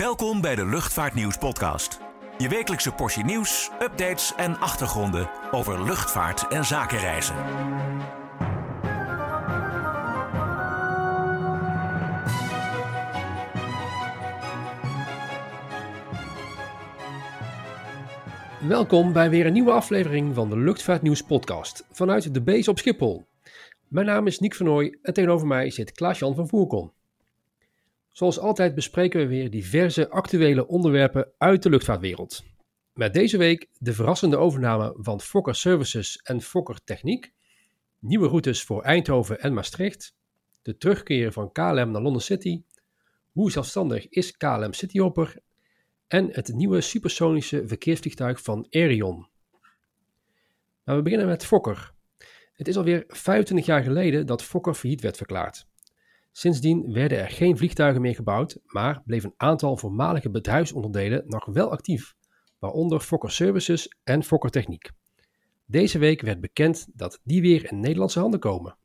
Welkom bij de Luchtvaartnieuws podcast. Je wekelijkse portie nieuws, updates en achtergronden over luchtvaart en zakenreizen. Welkom bij weer een nieuwe aflevering van de Luchtvaartnieuws podcast vanuit de base op Schiphol. Mijn naam is Nick van Nooy en tegenover mij zit Klaas-Jan van Voerkom. Zoals altijd bespreken we weer diverse actuele onderwerpen uit de luchtvaartwereld. Met deze week de verrassende overname van Fokker Services en Fokker Techniek, nieuwe routes voor Eindhoven en Maastricht, de terugkeer van KLM naar London City, hoe zelfstandig is KLM Cityhopper en het nieuwe supersonische verkeersvliegtuig van Aerion. Maar we beginnen met Fokker. Het is alweer 25 jaar geleden dat Fokker failliet werd verklaard. Sindsdien werden er geen vliegtuigen meer gebouwd, maar bleef een aantal voormalige bedrijfsonderdelen nog wel actief, waaronder Fokker Services en Fokker Techniek. Deze week werd bekend dat die weer in Nederlandse handen komen.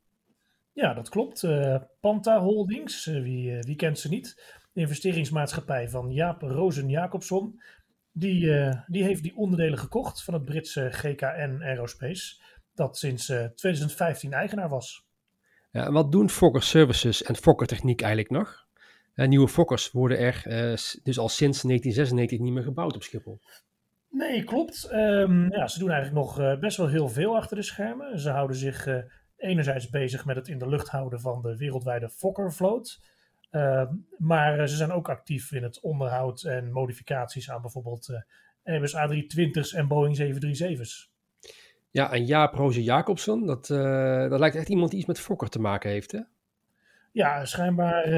Ja, dat klopt. Uh, Panta Holdings, uh, wie, uh, wie, kent ze niet? De investeringsmaatschappij van Jaap Rozen Jacobson. Die, die heeft die onderdelen gekocht van het Britse GKN Aerospace, dat sinds 2015 eigenaar was. Wat doen Fokker Services en Fokker Techniek eigenlijk nog? nieuwe Fokkers worden er dus al sinds 1996 niet meer gebouwd op Schiphol. Nee, klopt. Um, ja, ze doen eigenlijk nog best wel heel veel achter de schermen. Ze houden zich enerzijds bezig met het in de lucht houden van de wereldwijde Fokker-vloot. Uh, maar ze zijn ook actief in het onderhoud en modificaties aan bijvoorbeeld Airbus A320's en Boeing 737's. Ja, en Jaap Roze Jacobsen, dat, uh, dat lijkt echt iemand die iets met Fokker te maken heeft, hè? Ja, schijnbaar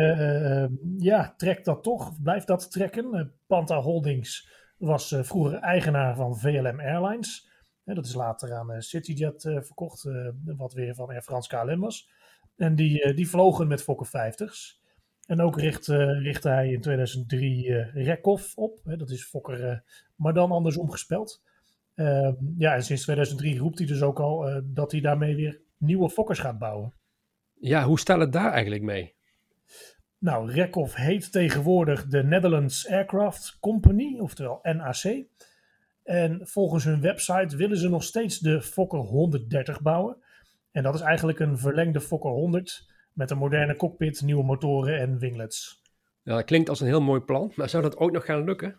ja, trekt dat toch, blijft dat trekken. Panta Holdings was vroeger eigenaar van VLM Airlines dat is later aan eh, CityJet eh, verkocht, eh, wat weer van Air France KLM was. En die, die vlogen met Fokker 50's. En ook richtte, richtte hij in 2003 uh, Rekhoff op. Dat is Fokker, maar dan andersom gespeld. Uh, ja, en sinds 2003 roept hij dus ook al uh, dat hij daarmee weer nieuwe Fokkers gaat bouwen. Ja, hoe staat het daar eigenlijk mee? Nou, Rekhoff heet tegenwoordig de Netherlands Aircraft Company, oftewel NAC. En volgens hun website willen ze nog steeds de Fokker 130 bouwen. En dat is eigenlijk een verlengde Fokker 100 met een moderne cockpit, nieuwe motoren en winglets. Ja, dat klinkt als een heel mooi plan, maar zou dat ooit nog gaan lukken?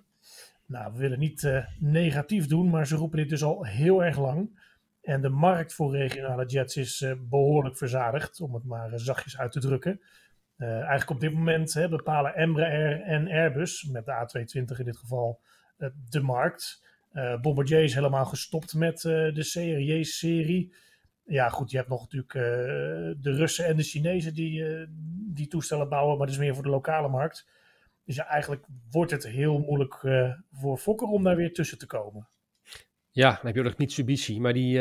Nou, we willen niet uh, negatief doen, maar ze roepen dit dus al heel erg lang. En de markt voor regionale jets is uh, behoorlijk verzadigd, om het maar uh, zachtjes uit te drukken. eigenlijk op dit moment hè, bepalen Embraer en Airbus, met de A220 in dit geval, de markt. Bombardier is helemaal gestopt met de CRJ-serie. Ja, goed, je hebt nog natuurlijk de Russen en de Chinezen die, die toestellen bouwen, maar dat is meer voor de lokale markt. Dus ja, eigenlijk wordt het heel moeilijk voor Fokker om daar weer tussen te komen. Ja, dan heb je ook Mitsubishi, maar die,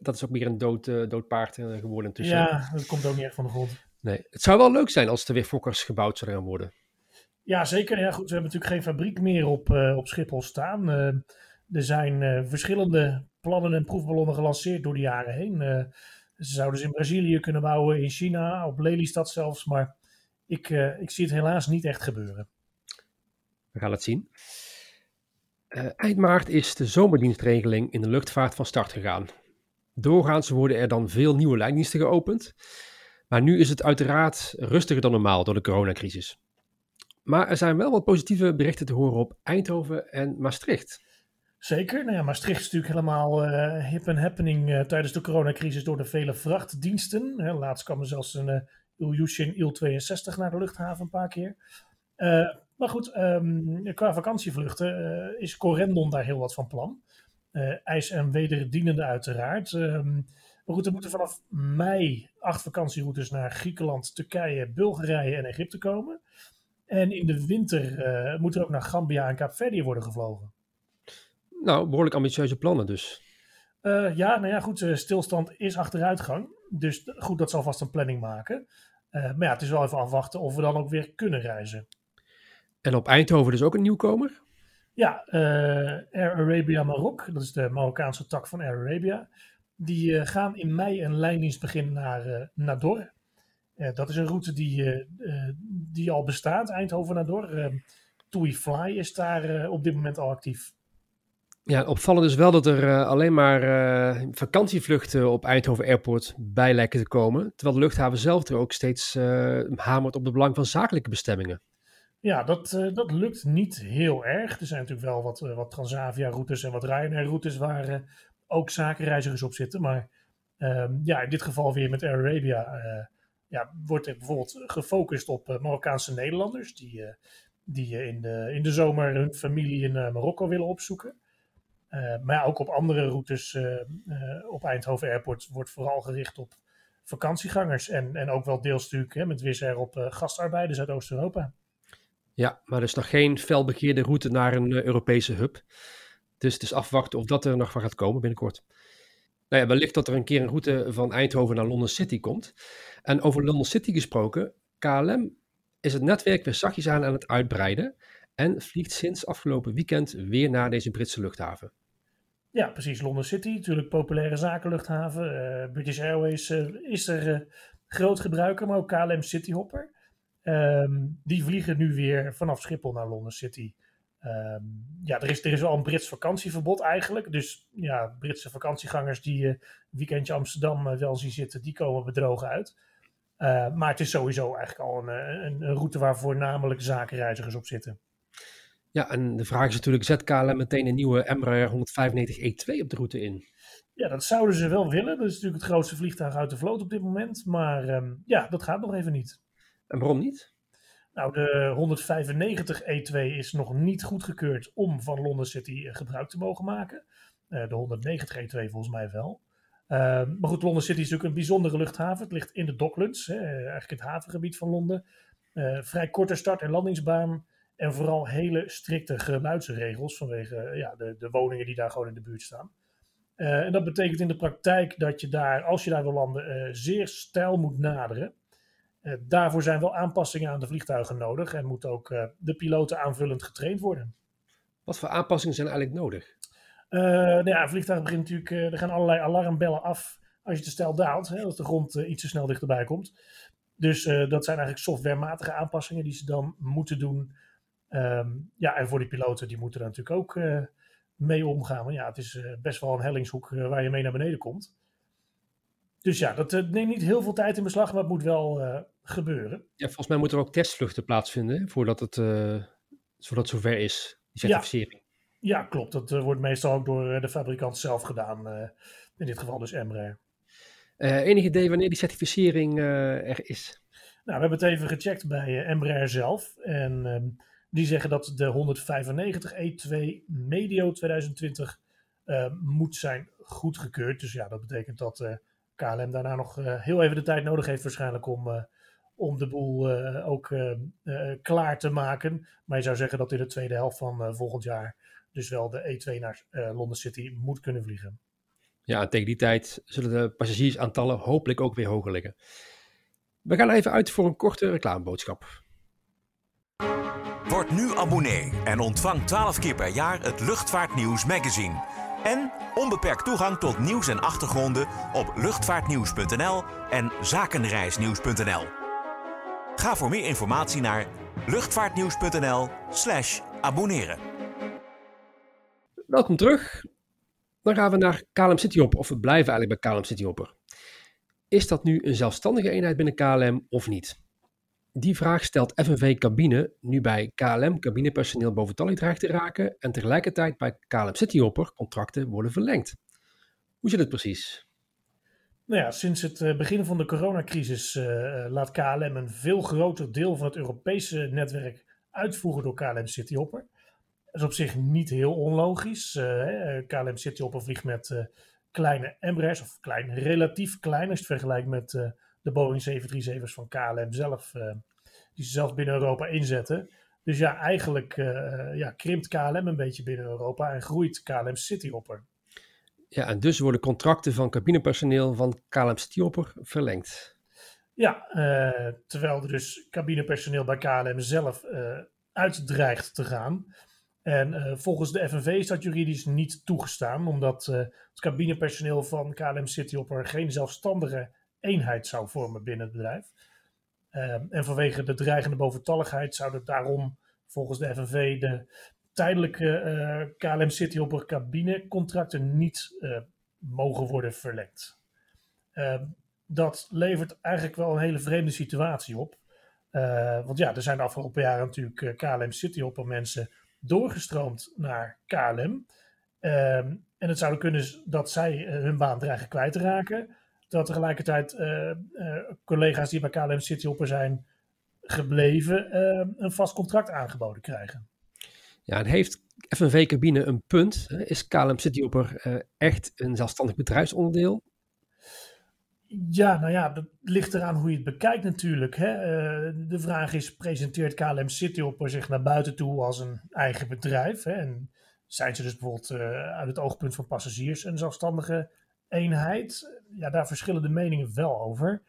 dat is ook meer een dood, dood paard geworden tussen. Ja, dat komt ook niet echt van de grond. Nee, het zou wel leuk zijn als er weer Fokkers gebouwd zouden gaan worden. Ja, zeker. Ja, goed, we hebben natuurlijk geen fabriek meer op, op Schiphol staan. Er zijn uh, verschillende plannen en proefballonnen gelanceerd door de jaren heen. Uh, ze zouden ze in Brazilië kunnen bouwen, in China, op Lelystad zelfs. Maar ik, uh, ik zie het helaas niet echt gebeuren. We gaan het zien. eind maart is de zomerdienstregeling in de luchtvaart van start gegaan. Doorgaans worden er dan veel nieuwe lijndiensten geopend. Maar nu is het uiteraard rustiger dan normaal door de coronacrisis. Maar er zijn wel wat positieve berichten te horen op Eindhoven en Maastricht. Zeker. Nou ja, Maastricht is natuurlijk helemaal uh, hip en happening uh, tijdens de coronacrisis door de vele vrachtdiensten. Laatst kwam er zelfs een uh, Ilyushin Il-62 naar de luchthaven een paar keer. Maar goed, um, qua vakantievluchten is Corendon daar heel wat van plan. IJs- en wederdienende uiteraard. Um, maar goed, er moeten vanaf mei acht vakantieroutes naar Griekenland, Turkije, Bulgarije en Egypte komen. En in de winter moet er ook naar Gambia en Kaapverdië worden gevlogen. Nou, behoorlijk ambitieuze plannen dus. Uh, ja, nou ja, goed, stilstand is achteruitgang. Dus goed, dat zal vast een planning maken. Maar ja, het is wel even afwachten of we dan ook weer kunnen reizen. En op Eindhoven dus ook een nieuwkomer? Ja, Air Arabia Marok, dat is de Marokkaanse tak van Air Arabia. Die gaan in mei een lijndienst beginnen naar Nador. dat is een route die, die al bestaat, Eindhoven-Nador. TUI Fly is daar op dit moment al actief. Ja, opvallend is wel dat er alleen maar vakantievluchten op Eindhoven Airport bij lijken te komen. Terwijl de luchthaven zelf er ook steeds hamert op het belang van zakelijke bestemmingen. Ja, dat, uh, dat lukt niet heel erg. Er zijn natuurlijk wel wat, uh, wat Transavia-routes en wat Ryanair-routes waar uh, ook zakenreizigers op zitten. Maar ehm, ja, in dit geval weer met Air Arabia ja, wordt er bijvoorbeeld gefocust op Marokkaanse Nederlanders die, die in, de, in de zomer hun familie in Marokko willen opzoeken. maar ook op andere routes op Eindhoven Airport wordt vooral gericht op vakantiegangers. En, en ook wel deels natuurlijk hè, met Wizz Air op gastarbeiders uit Oost-Europa. Ja, maar er is nog geen felbegeerde route naar een eh, Europese hub. Dus het is afwachten of dat er nog van gaat komen binnenkort. Nou ja, wellicht dat er een keer een route van Eindhoven naar London City komt. En over London City gesproken, KLM is het netwerk weer zachtjes aan aan het uitbreiden. En vliegt sinds afgelopen weekend weer naar deze Britse luchthaven. Ja, precies. London City, natuurlijk populaire zakenluchthaven. Uh, British Airways uh, is er groot gebruiker, maar ook KLM Cityhopper. Ehm, die vliegen nu weer vanaf Schiphol naar London City. Um, ja, er is, er is wel een Brits vakantieverbod eigenlijk. Dus ja, Britse vakantiegangers die uh, weekendje Amsterdam uh, wel zien zitten, die komen bedrogen uit. Uh, maar het is sowieso eigenlijk al een, een, een, route waar voornamelijk zakenreizigers op zitten. Ja, en de vraag is natuurlijk, zet KLM meteen een nieuwe Embraer 195E2 op de route in? Ja, dat zouden ze wel willen. Dat is natuurlijk het grootste vliegtuig uit de vloot op dit moment. Maar um, ja, dat gaat nog even niet. En waarom niet? Nou, de 195 E2 is nog niet goedgekeurd om van London City eh, gebruik te mogen maken. Uh, de 190 E2 volgens mij wel. Uh, maar goed, London City is natuurlijk een bijzondere luchthaven. Het ligt in de Docklands, hè, eigenlijk het havengebied van Londen. Uh, vrij korte start- en landingsbaan. En vooral hele strikte geluidsregels vanwege ja, de, de woningen die daar gewoon in de buurt staan. en dat betekent in de praktijk dat je daar, als je daar wil landen, zeer stijl moet naderen. Uh, daarvoor zijn wel aanpassingen aan de vliegtuigen nodig en moeten ook uh, de piloten aanvullend getraind worden. Wat voor aanpassingen zijn eigenlijk nodig? Uh, nou ja, vliegtuig begint natuurlijk, er gaan allerlei alarmbellen af als je te stijl daalt, hè, als de grond iets te snel dichterbij komt. Dus dat zijn eigenlijk softwarematige aanpassingen die ze dan moeten doen. Um, ja, en voor die piloten, die moeten er natuurlijk ook mee omgaan. Want ja, het is best wel een hellingshoek waar je mee naar beneden komt. Dus ja, dat uh, neemt niet heel veel tijd in beslag, maar het moet wel uh, gebeuren. Ja, volgens mij moeten er ook testvluchten plaatsvinden voordat het, uh, zodat het zover is, die certificering. Ja, ja klopt. Dat wordt meestal ook door de fabrikant zelf gedaan. in dit geval dus Embraer. enig idee wanneer die certificering er is? Nou, we hebben het even gecheckt bij Embraer zelf. En ehm, die zeggen dat de 195 E2 medio 2020 moet zijn goedgekeurd. Dus ja, dat betekent dat KLM daarna nog uh, heel even de tijd nodig heeft waarschijnlijk om, uh, om de boel uh, ook klaar te maken. Maar je zou zeggen dat in de tweede helft van volgend jaar dus wel de E2 naar London City moet kunnen vliegen. Ja, tegen die tijd zullen de passagiersaantallen hopelijk ook weer hoger liggen. We gaan even uit voor een korte reclameboodschap. Word nu abonnee en ontvang 12 keer per jaar het Luchtvaartnieuws magazine. En onbeperkt toegang tot nieuws en achtergronden op luchtvaartnieuws.nl en zakenreisnieuws.nl. Ga voor meer informatie naar luchtvaartnieuws.nl/slash abonneren. Welkom terug. Dan gaan we naar KLM Cityhopper, of we blijven eigenlijk bij KLM Cityhopper. Is dat nu een zelfstandige eenheid binnen KLM of niet? Die vraag stelt FNV Cabine nu bij KLM cabinepersoneel boven tally dreigt te raken en tegelijkertijd bij KLM Cityhopper contracten worden verlengd. Hoe zit het precies? Nou ja, sinds het eh, begin van de coronacrisis uh, laat KLM een veel groter deel van het Europese netwerk uitvoeren door KLM Cityhopper. Dat is op zich niet heel onlogisch. Uh, KLM Cityhopper vliegt met kleine Embraers, of klein, relatief klein als je het vergelijkt met de Boeing 737's van KLM zelf, die ze zelf binnen Europa inzetten. Dus ja, eigenlijk ja, krimpt KLM een beetje binnen Europa en groeit KLM Cityhopper. Ja, en dus worden contracten van cabinepersoneel van KLM Cityhopper verlengd. Ja, uh, terwijl er dus cabinepersoneel bij KLM zelf uh, uitdreigt te gaan. En uh, volgens de FNV is dat juridisch niet toegestaan, omdat het cabinepersoneel van KLM Cityhopper geen zelfstandige eenheid zou vormen binnen het bedrijf. en vanwege de dreigende boventalligheid zou het daarom volgens de FNV de tijdelijke KLM Cityhopper cabinecontracten niet mogen worden verlengd. dat levert eigenlijk wel een hele vreemde situatie op. want ja, er zijn de afgelopen jaren natuurlijk KLM Cityhopper mensen doorgestroomd naar KLM. Ehm, en het zou kunnen dat zij eh, hun baan dreigen kwijt te raken. Dat tegelijkertijd uh, collega's die bij KLM Cityhopper zijn gebleven een vast contract aangeboden krijgen. Ja, en heeft FNV Cabine een punt? Is KLM Cityhopper echt een zelfstandig bedrijfsonderdeel? Ja, nou ja, dat ligt eraan hoe je het bekijkt natuurlijk. Hè. de vraag is, presenteert KLM Cityhopper zich naar buiten toe als een eigen bedrijf? Hè? En zijn ze dus bijvoorbeeld uh, uit het oogpunt van passagiers een zelfstandige eenheid? Ja, daar verschillen de meningen wel over.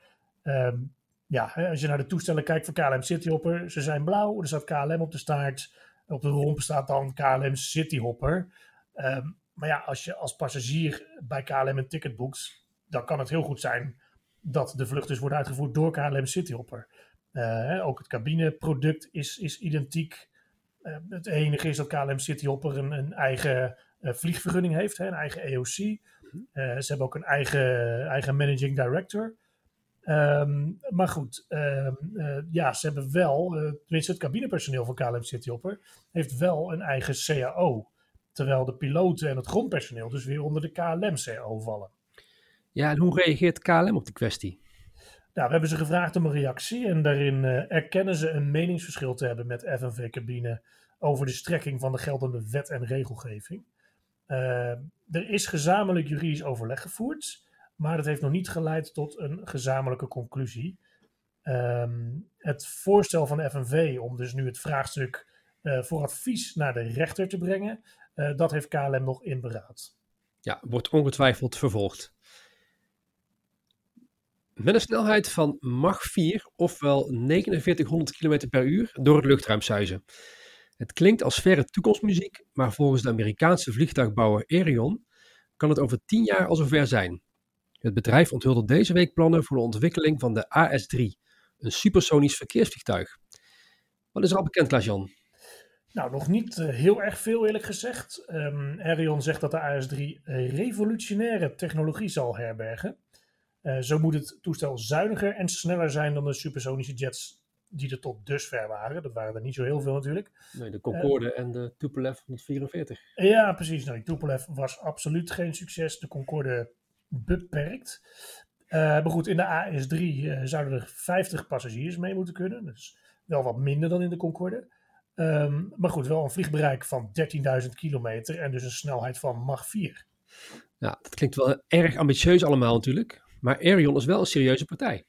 Um, ja, als je naar de toestellen kijkt van KLM Cityhopper, ze zijn blauw, er staat KLM op de staart. Op de romp staat dan KLM Cityhopper. Um, maar ja, als je als passagier bij KLM een ticket boekt, dan kan het heel goed zijn dat de vlucht dus wordt uitgevoerd door KLM Cityhopper. Uh, ook het cabineproduct is, is identiek. Uh, het enige is dat KLM Cityhopper een, een eigen uh, vliegvergunning heeft, hè, een eigen EOC. Uh, ze hebben ook een eigen, eigen managing director. Um, maar goed, um, ja, ze hebben wel, tenminste het cabinepersoneel van KLM Cityhopper, heeft wel een eigen CAO. Terwijl de piloten en het grondpersoneel dus weer onder de KLM CAO vallen. Ja, en hoe reageert KLM op de kwestie? Nou, we hebben ze gevraagd om een reactie en daarin uh, erkennen ze een meningsverschil te hebben met FNV Cabine over de strekking van de geldende wet en regelgeving. Er is gezamenlijk juridisch overleg gevoerd, maar dat heeft nog niet geleid tot een gezamenlijke conclusie. Um, het voorstel van de FNV om dus nu het vraagstuk uh, voor advies naar de rechter te brengen, dat heeft KLM nog in beraad. Ja, wordt ongetwijfeld vervolgd. Met een snelheid van Mach 4, ofwel 4900 km per uur, door het luchtruim zuizen. Het klinkt als verre toekomstmuziek, maar volgens de Amerikaanse vliegtuigbouwer Aerion kan het over 10 jaar al zover zijn. Het bedrijf onthulde deze week plannen voor de ontwikkeling van de AS-3, een supersonisch verkeersvliegtuig. Wat is er al bekend, Klaas-Jan? Nou, nog niet uh, heel erg veel eerlijk gezegd. Um, Aerion zegt dat de AS-3 revolutionaire technologie zal herbergen. Uh, zo moet het toestel zuiniger en sneller zijn dan de supersonische jets die er tot dusver waren. Dat waren er niet zo heel veel natuurlijk. Nee, de Concorde uh, en de Tupolev 144. Ja, precies. Nou, die Tupolev was absoluut geen succes. De Concorde beperkt. Uh, maar goed, in de AS3 zouden er 50 passagiers mee moeten kunnen. Dus wel wat minder dan in de Concorde. Um, maar goed, wel een vliegbereik van 13.000 kilometer en dus een snelheid van Mach 4. Ja, dat klinkt wel erg ambitieus allemaal natuurlijk. Maar Arion is wel een serieuze partij.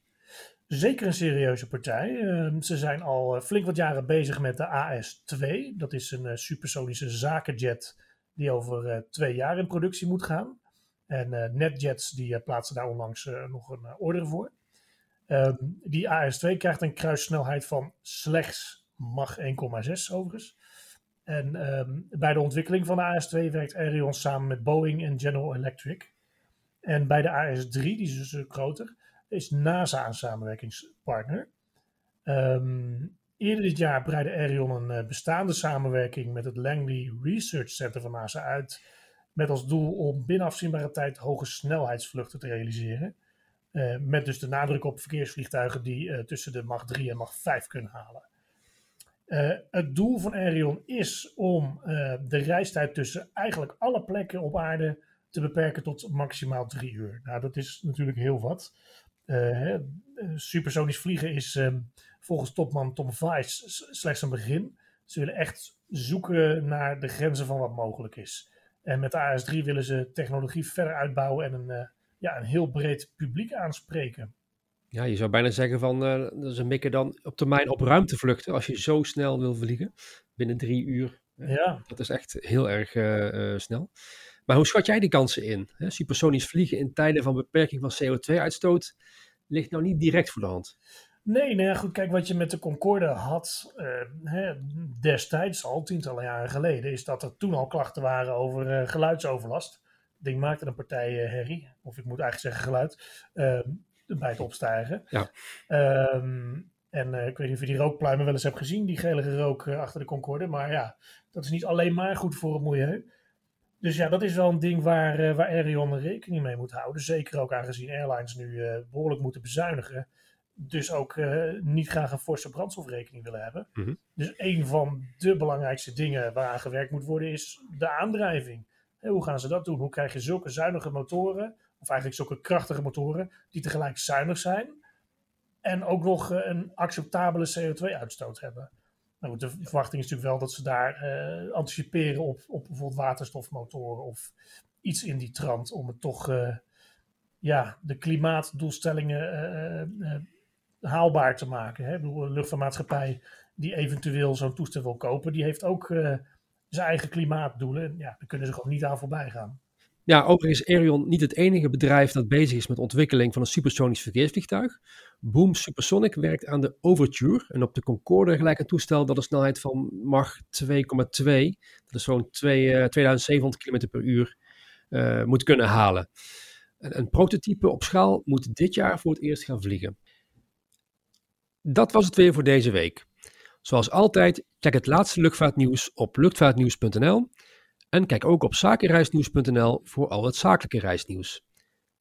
Zeker een serieuze partij. Uh, ze zijn al uh, flink wat jaren bezig met de AS-2. Dat is een uh, supersonische zakenjet die over twee jaar in productie moet gaan. En NetJets die plaatsen daar onlangs nog een order voor. Um, die AS-2 krijgt een kruissnelheid van slechts Mach 1,6 overigens. En um, bij de ontwikkeling van de AS-2 werkt Arion samen met Boeing en General Electric. En bij de AS3, die is dus groter, is NASA een samenwerkingspartner. Um, eerder dit jaar breidde Arion een uh, bestaande samenwerking met het Langley Research Center van NASA uit. Met als doel om binnen afzienbare tijd hoge snelheidsvluchten te realiseren. Uh, met dus de nadruk op verkeersvliegtuigen die tussen de Mach 3 en Mach 5 kunnen halen. het doel van Arion is om de reistijd tussen eigenlijk alle plekken op aarde te beperken tot maximaal drie uur. Nou, dat is natuurlijk heel wat. Uh, supersonisch vliegen is um, volgens topman Tom Weiss slechts een begin. Ze willen echt zoeken naar de grenzen van wat mogelijk is. En met de AS3 willen ze technologie verder uitbouwen en een, uh, ja, een heel breed publiek aanspreken. Ja, je zou bijna zeggen van, uh, ze mikken dan op termijn op ruimtevluchten als je zo snel wil vliegen. Binnen drie uur. Ja. Dat is echt heel erg snel. Maar hoe schat jij die kansen in? Supersonisch vliegen in tijden van beperking van CO2-uitstoot ligt nou niet direct voor de hand. Nee, nee, goed, kijk, wat je met de Concorde had uh, hè, destijds, al tientallen jaren geleden, is dat er toen al klachten waren over uh, geluidsoverlast. Het ding maakte een partij uh, herrie, of ik moet eigenlijk zeggen geluid, ehm, bij het opstijgen. Ja. Um, En ik weet niet of je die rookpluimen wel eens hebt gezien, die gelige rook achter de Concorde. Maar ja, dat is niet alleen maar goed voor het milieu. Dus ja, dat is wel een ding waar, uh, waar Aerion rekening mee moet houden. Zeker ook aangezien airlines nu uh, behoorlijk moeten bezuinigen. Dus ook uh, niet graag een forse brandstofrekening willen hebben. Mm -hmm. Dus een van de belangrijkste dingen waaraan gewerkt moet worden is de aandrijving. Hey, hoe gaan ze dat doen? Hoe krijg je zulke zuinige motoren, of eigenlijk zulke krachtige motoren, die tegelijk zuinig zijn en ook nog een acceptabele CO2-uitstoot hebben? Nou, de verwachting is natuurlijk wel dat ze daar uh, anticiperen op, op bijvoorbeeld waterstofmotoren of iets in die trant om het toch uh, ja, de klimaatdoelstellingen uh, haalbaar te maken. Hè? Een luchtvaartmaatschappij die eventueel zo'n toestel wil kopen, die heeft ook zijn eigen klimaatdoelen. Ja, daar kunnen ze gewoon niet aan voorbij gaan. Ja, overigens is Aerion niet het enige bedrijf dat bezig is met de ontwikkeling van een supersonisch verkeersvliegtuig. Boom Supersonic werkt aan de Overture en op de Concorde gelijk een toestel dat een snelheid van Mach 2,2, dat is zo'n 2700 km per uur, uh, moet kunnen halen. Een, een prototype op schaal moet dit jaar voor het eerst gaan vliegen. Dat was het weer voor deze week. Zoals altijd, check het laatste luchtvaartnieuws op luchtvaartnieuws.nl en kijk ook op zakenreisnieuws.nl voor al het zakelijke reisnieuws.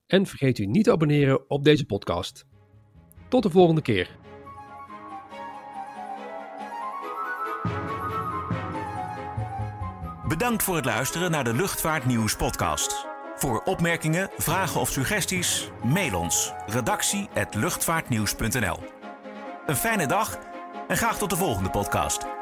En vergeet u niet te abonneren op deze podcast. Tot de volgende keer. Bedankt voor het luisteren naar de Luchtvaartnieuws podcast. Voor opmerkingen, vragen of suggesties, mail ons redactie@luchtvaartnieuws.nl. Een fijne dag en graag tot de volgende podcast.